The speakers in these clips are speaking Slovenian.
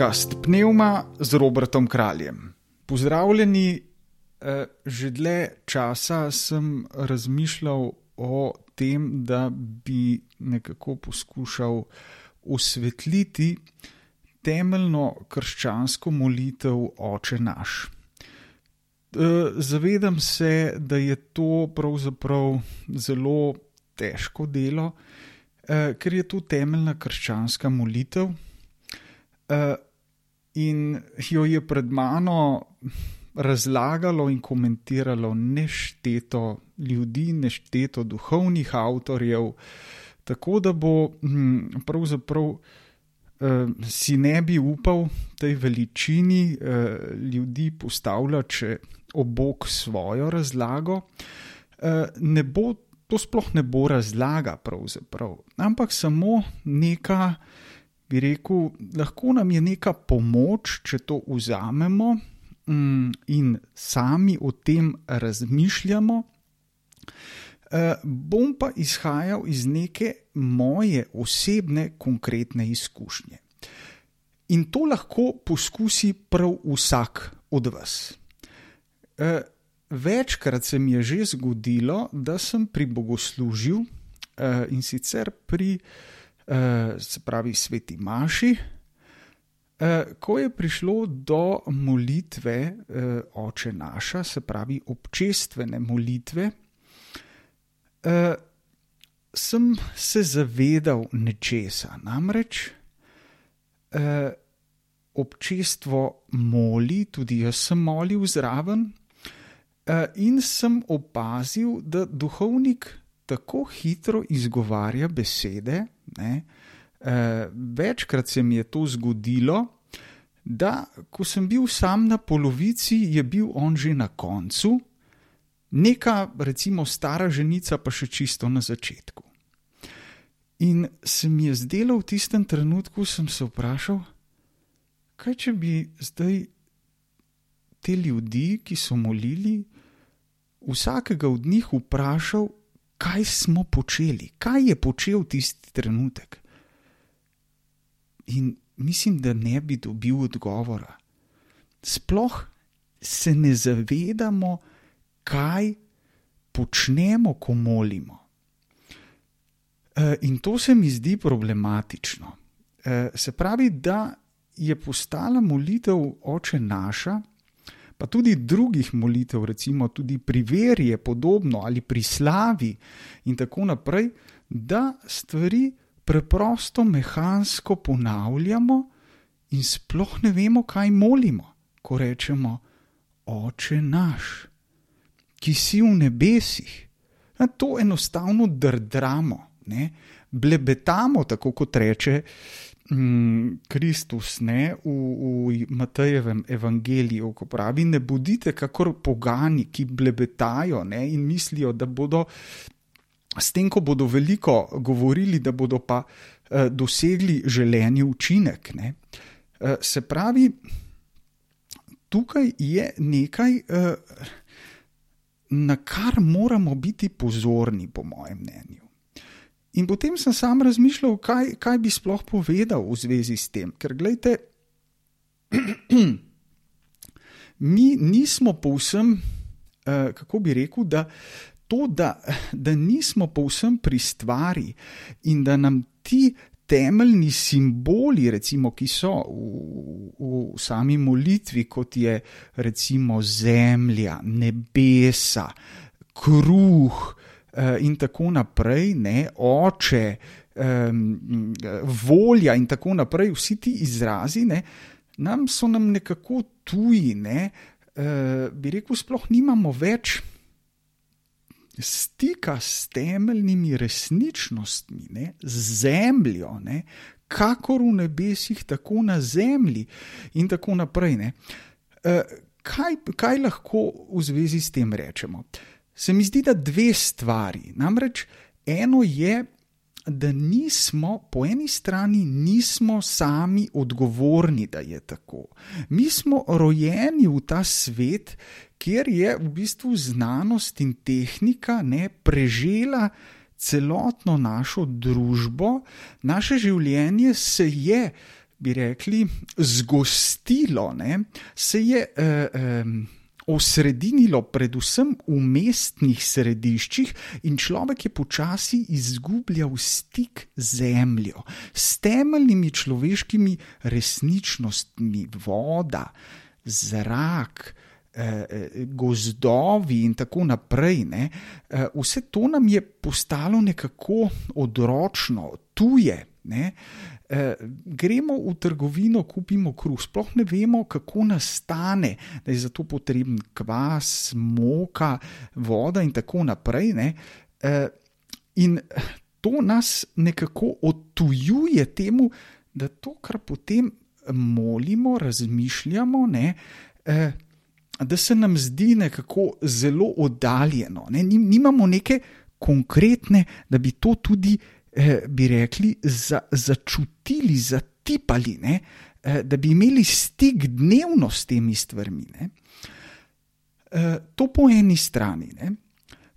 podcast Pneuma z Robertom Kraljem. Pozdravljeni, eh, že dlje časa sem razmišljal o tem, da bi nekako poskušal osvetliti temeljno krščansko molitev Oče naš. Eh, zavedam se, da je to pravzaprav zelo težko delo, eh, ker je to temeljna krščanska molitev. In jo je pred mano razlagalo in komentiralo nešteto ljudi, nešteto duhovnih avtorjev, tako da bo hm, pravzaprav uh, si ne bi upal tej veličini uh, ljudi postavljati ob bok svojo razlago. Uh, ne bo, to sploh ne bo razlaga, ampak samo neka bi rekel, lahko nam je neka pomoč, če to vzamemo mm, in sami o tem razmišljamo. Uh, bom pa izhajal iz neke moje osebne, konkretne izkušnje. In to lahko poskusi prav vsak od vas. Uh, večkrat se mi je že zgodilo, da sem pri bogoslužju uh, in sicer pri uh, Eh, se pravi Sveti Maši, eh, ko je prišlo do molitve eh, Oče naša, se pravi občestvene molitve, sem se zavedal nečesa. Namreč občestvo moli, tudi jaz sem molil zraven. In sem opazil, da duhovnik tako hitro izgovarja besede, Uh, večkrat se mi je to zgodilo, da ko sem bil sam na polovici, je bil on že na koncu, neka, recimo, stara ženica pa še čisto na začetku. In se mi je zdelo v tistem trenutku, sem se vprašal, kaj če bi zdaj te ljudi, ki so molili, vsakega od njih vprašal, kaj smo počeli, kaj je počel tisti trenutek. In mislim, da ne bi dobil odgovora. Sploh se ne zavedamo, kaj počnemo, ko molimo. E, in to se mi zdi problematično. E, se pravi, da je postala molitev oče naša pa tudi drugih molitev, recimo tudi pri veri je podobno ali pri slavi in tako naprej, da stvari preprosto mehansko ponavljamo in sploh ne vemo, kaj molimo, ko rečemo: Oče naš, ki si v nebesih. Na to enostavno drdramo, ne? blebetamo, tako kot reče. Mm, Kristus ne, v, v Matejevem evangeliju, ko pravi: Ne bodite kakor pogani, ki blebetajo ne, in mislijo, da bodo s tem, ko bodo veliko govorili, da bodo pa eh, dosegli želeni učinek. Ne. Eh, se pravi, tukaj je nekaj, eh, na kar moramo biti pozorni, po mojem mnenju. In potem sem sam razmišljal, kaj, kaj bi sploh povedal v zvezi s tem. Ker, gledajte, mi nismo povsem, uh, kako bi rekel, da to, da, da nismo povsem pri stvari in da nam ti temeljni simboli, recimo, ki so v, v sami molitvi, kot je recimo zemlja, nebesa, kruh. Eh, in tako naprej, ne, oče, um, volja in tako naprej, vsi ti izrazi, ne, nam so nam nekako tuji, ne, uh, bi rekel, sploh nimamo več stika s temeljnimi resničnostmi, ne, z zemljo, ne, kakor v nebesih, tako na zemlji in tako naprej. Ne. Uh, kaj, kaj lahko v zvezi s tem rečemo? Se mi zdi, da dve stvari. Namreč eno je, da nismo, po eni strani, nismo sami odgovorni, da je tako. Mi smo rojeni v ta svet, kjer je v bistvu znanost in tehnika ne prežela. Celotno našo družbo, naše življenje se je bi rekli, zgostilo, ne, se je. Uh, um, osredinilo predvsem v mestnih središčih, in človek je počasi izgubljal stik z zemljo, s temeljnimi človeškimi resničnostmi, voda, zrak. Eh, eh, gozdovi in tako naprej. Ne? Eh, vse to nam je postalo nekako odročno, tuje. Ne? eh, gremo v trgovino, kupimo kruh, sploh ne vemo, kako nastane, da je za to potreben kvas, moka, voda in tako naprej. Eh, in to nas nekako odtujuje temu, da to, kar potem molimo, razmišljamo. Ne, eh, Da se nam zdi nekako zelo oddaljeno, ne? nimamo neke konkretne, da bi to tudi bi rekli, za, začutili, zatipali, ne, eh, da bi imeli stik dnevno s temi stvarmi. Eh, to po eni strani. Ne.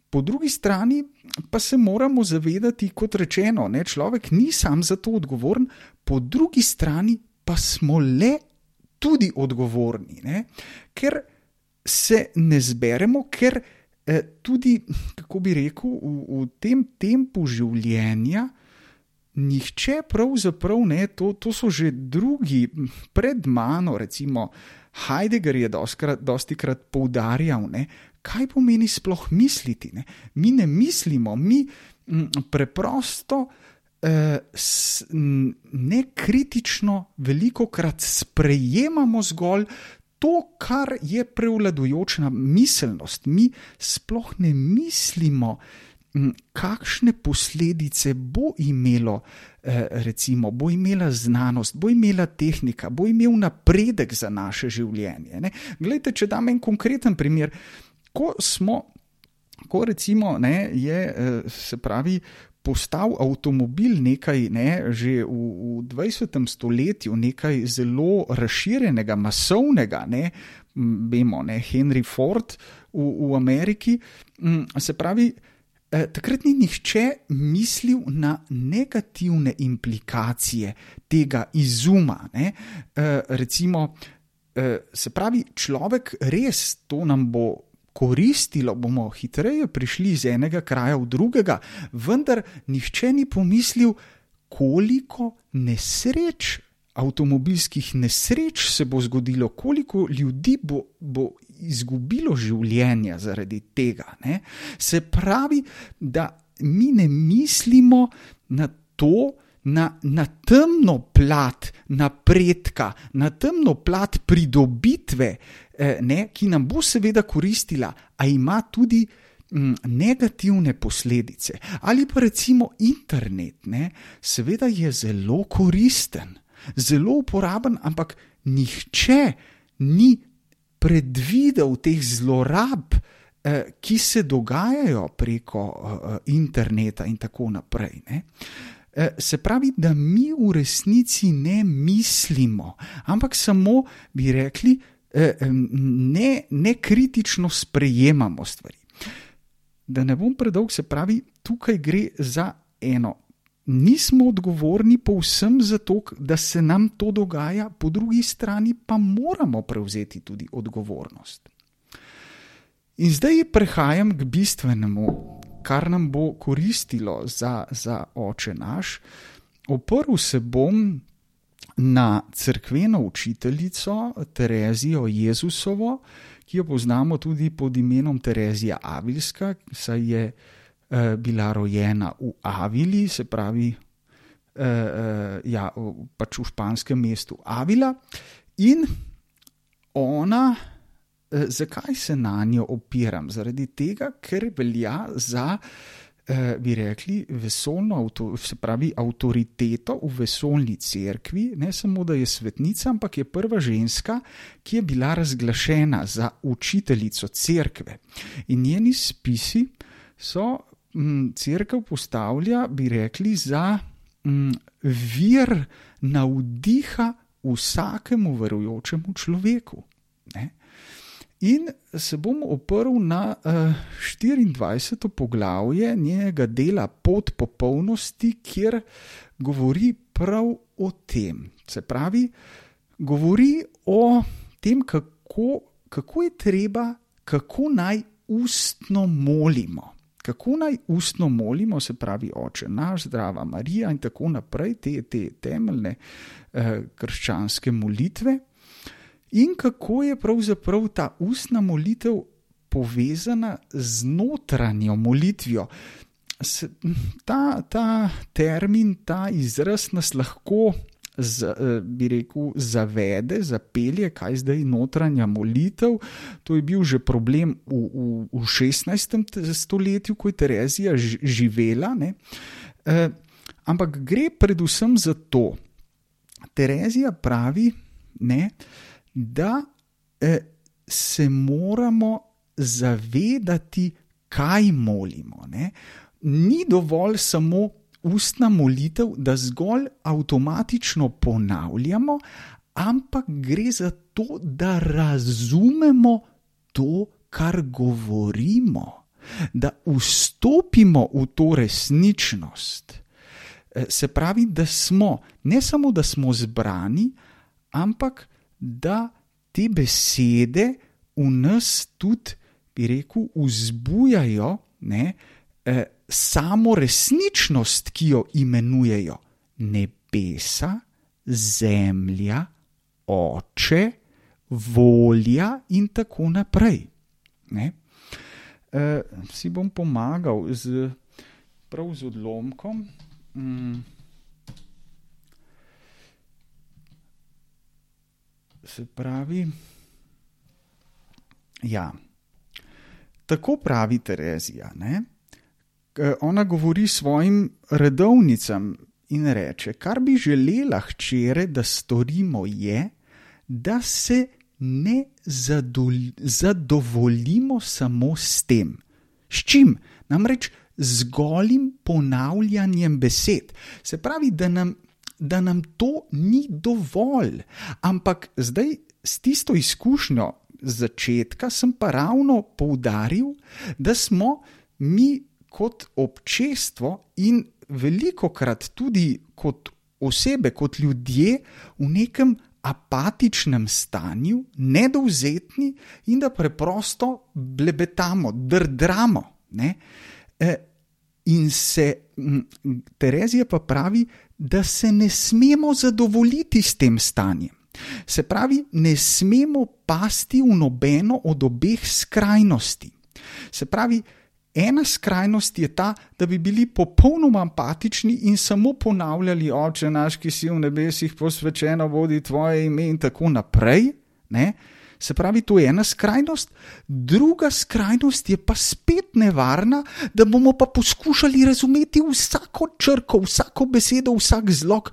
Po drugi strani pa se moramo zavedati, kot rečeno, da človek ni sam za to odgovoren, po drugi strani pa smo le tudi odgovorni, ne, ker se ne zberemo, ker Eh, tudi, kako bi rekel, v, v tem tempu življenja, nihče pravzaprav ne, to, to so že drugi pred mano, recimo Heidegger je dosti krat poudarjal, ne, kaj pomeni sploh misliti. Ne. Mi ne mislimo, mi preprosto. Uh, nekritično, veliko krat sprejemamo zgolj to, kar je prevladujoča miselnost. Mi sploh ne mislimo, kakšne posledice bo imelo, eh, recimo, bo imela znanost, bo imela tehnika, bo imel napredek za naše življenje. Ne? Glejte, če dam en konkreten primer. Ko smo, ko recimo, ne, je, eh, se pravi, postal avtomobil nekaj, ne, že v, v 20. stoletju, nekaj zelo razširjenega, masovnega, ne, vemo, ne, Henry Ford v, v Ameriki. Se pravi, eh, takrat ni nihče mislil na negativne implikacije tega izuma. Ne, eh, recimo, eh, se pravi, človek res to nam bo koristilo, bomo hitreje prišli iz enega kraja v drugega, vendar nihče ni pomislil, koliko nesreč, avtomobilskih nesreč se bo zgodilo, koliko ljudi bo, bo izgubilo življenja zaradi tega. Ne? Se pravi, da mi ne mislimo na to, Na, na temno plat napredka, na temno plat pridobitve, ne, ki nam bo seveda koristila, a ima tudi mm, negativne posledice. Ali pa recimo internet, ne, seveda je zelo koristen, zelo uporaben, ampak nihče ni predvidel teh zlorab. Eh, ki se dogajajo preko uh, interneta, in tako naprej. Ne? Se pravi, da mi v resnici ne mislimo, ampak samo bi rekli, Eh, ne, ne kritično sprejemamo stvari. Da ne bom predolg, se pravi, tukaj gre za eno. Nismo odgovorni povsem za to, da se nam to dogaja, po drugi strani pa moramo prevzeti tudi odgovornost. In zdaj prehajam k bistvenemu, kar nam bo koristilo za, za oče naš. Oprl se bom na crkveno učiteljico Terezijo Jezusovo, ki jo poznamo tudi pod imenom Terezija Avilska, saj je uh, bila rojena v Avili, se pravi, uh, uh, ja, pač v španskem mestu Avila. In ona, uh, zakaj se na njo opiram? Zaradi tega, ker velja za eh, bi rekli, vesolno, se pravi, avtoriteto v vesolni cerkvi, ne samo da je svetnica, ampak je prva ženska, ki je bila razglašena za učiteljico cerkve. In njeni spisi so m, cerkev postavlja, bi rekli, za m, vir navdiha vsakemu verujočemu človeku. Ne? In se bom oprl na uh, 24. poglavje njenega dela Pot popolnosti, kjer govori prav o tem. Se pravi, govori o tem, kako, kako je treba, kako naj ustno molimo. Kako naj ustno molimo, se pravi, oče naš, zdrava Marija in tako naprej, te, te temeljne eh, krščanske molitve in kako je pravzaprav ta ustna molitev povezana z notranjo molitvijo. Ta, ta termin, ta izraz nas lahko, z, eh, bi rekel, zavede, zapelje, kaj zdaj notranja molitev. To je bil že problem v, v, v 16. stoletju, ko je Terezija živela. E, ampak gre predvsem za to, Terezija pravi, da eh, se moramo zavedati, kaj molimo. Ne? Ni dovolj samo ustna molitev, da zgolj avtomatično ponavljamo, ampak gre za to, da razumemo to, kar govorimo, da vstopimo v to resničnost. Eh, se pravi, da smo ne samo, da smo zbrani, ampak da te besede v nas tudi, bi rekel, vzbujajo ne, eh, samo resničnost, ki jo imenujejo nebesa, zemlja, oče, volja in tako naprej. Ne. Eh, si bom pomagal z, prav z odlomkom. Mm. Se pravi, ja. Tako pravi Terezija. Ne? Ona govori svojim redovnicam in reče: Kar bi želela hčere, da storimo, je, da se ne zadovoljimo samo s tem. S čim? Namreč z golim ponavljanjem besed. Se pravi, da nam da nam to ni dovolj. Ampak zdaj s tisto izkušnjo začetka sem pa ravno poudaril, da smo mi kot občestvo in veliko krat tudi kot osebe, kot ljudje v nekem apatičnem stanju, nedovzetni in da preprosto blebetamo, drdramo. E, in se Terezija pa pravi, da se ne smemo zadovoljiti s tem stanjem. Se pravi, ne smemo pasti v nobeno od obeh skrajnosti. Se pravi, ena skrajnost je ta, da bi bili popolnoma apatični in samo ponavljali, oče naš, ki si v nebesih posvečeno, vodi tvoje ime in tako naprej. Ne? Se pravi, to je ena skrajnost, druga skrajnost je pa spet nevarna, da bomo pa poskušali razumeti vsako črko, vsako besedo, vsak zlog.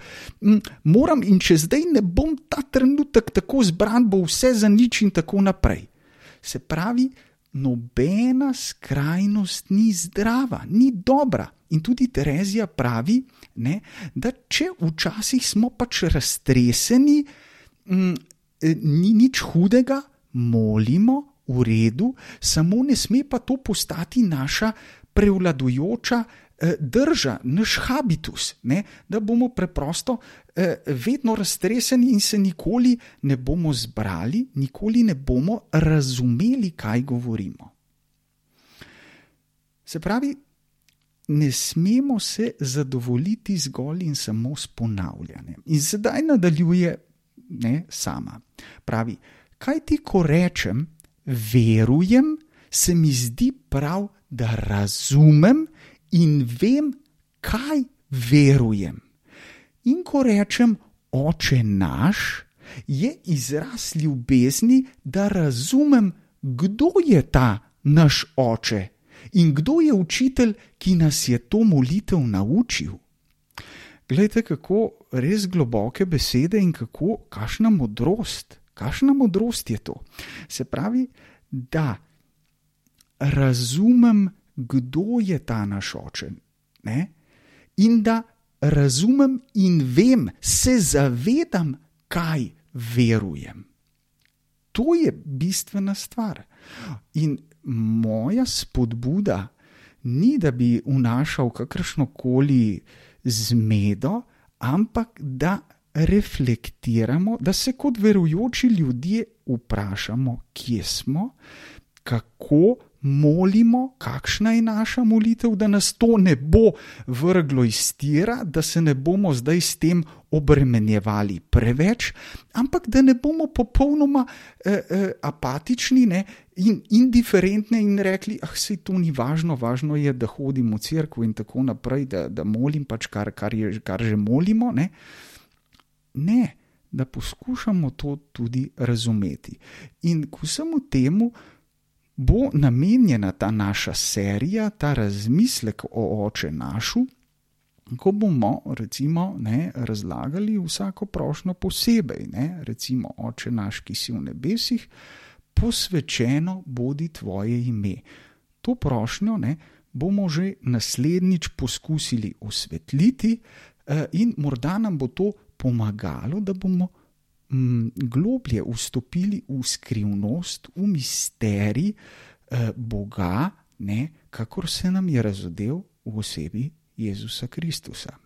Moram in če zdaj ne bom ta trenutek tako zbran, bo vse za nič in tako naprej. Se pravi, nobena skrajnost ni zdrava, ni dobra. In tudi Terezija pravi, ne, da če včasih smo pač raztreseni, Eh, ni nič hudega, molimo v redu, samo ne sme pa to postati naša prevladujoča eh, drža, naš habitus, ne? da bomo preprosto eh, vedno raztreseni in se nikoli ne bomo zbrali, nikoli ne bomo razumeli, kaj govorimo. Se pravi, ne smemo se zadovoljiti zgolj in samo s ponavljanjem. In sedaj nadaljuje ne sama. Pravi, kaj ti, ko rečem, verujem, se mi zdi prav, da razumem in vem, kaj verujem. In ko rečem, oče naš, je izraz ljubezni, da razumem, kdo je ta naš oče in kdo je učitelj, ki nas je to molitev naučil. Glejte, kako res globoke besede in kako, kakšna modrost, kakšna modrost je to. Se pravi, da razumem, kdo je ta naš oče, ne? in da razumem in vem, se zavedam, kaj verujem. to je bistvena stvar. In moja spodbuda ni, da bi vnašal kakršno koli zmedo, ampak da reflektiramo, da se kot verujoči ljudje vprašamo, kje smo, kako molimo, kakšna je naša molitev, da nas to ne bo vrglo iz tira, da se ne bomo zdaj s tem obremenjevali preveč, ampak da ne bomo popolnoma eh, eh, apatični ne, in indiferentni in rekli, ah, se to ni važno, važno je, da hodim v crkvu in tako naprej, da, da molim pač kar, kar, je, kar že molimo. Ne. Ne, da poskušamo to tudi razumeti. In k vsemu temu, bo namenjena ta naša serija, ta razmislek o oče našu, ko bomo recimo ne, razlagali vsako prošlo posebej, ne, recimo oče naš, ki si v nebesih, posvečeno bodi tvoje ime. To prošnjo ne, bomo že naslednjič poskusili osvetliti eh, in morda nam bo to pomagalo, da bomo m, globlje vstopili v skrivnost, v misterij eh, Boga, ne, kakor se nam je razodel v osebi Jezusa Kristusa.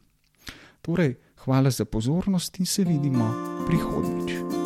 Torej, hvala za pozornost in se vidimo prihodnjič.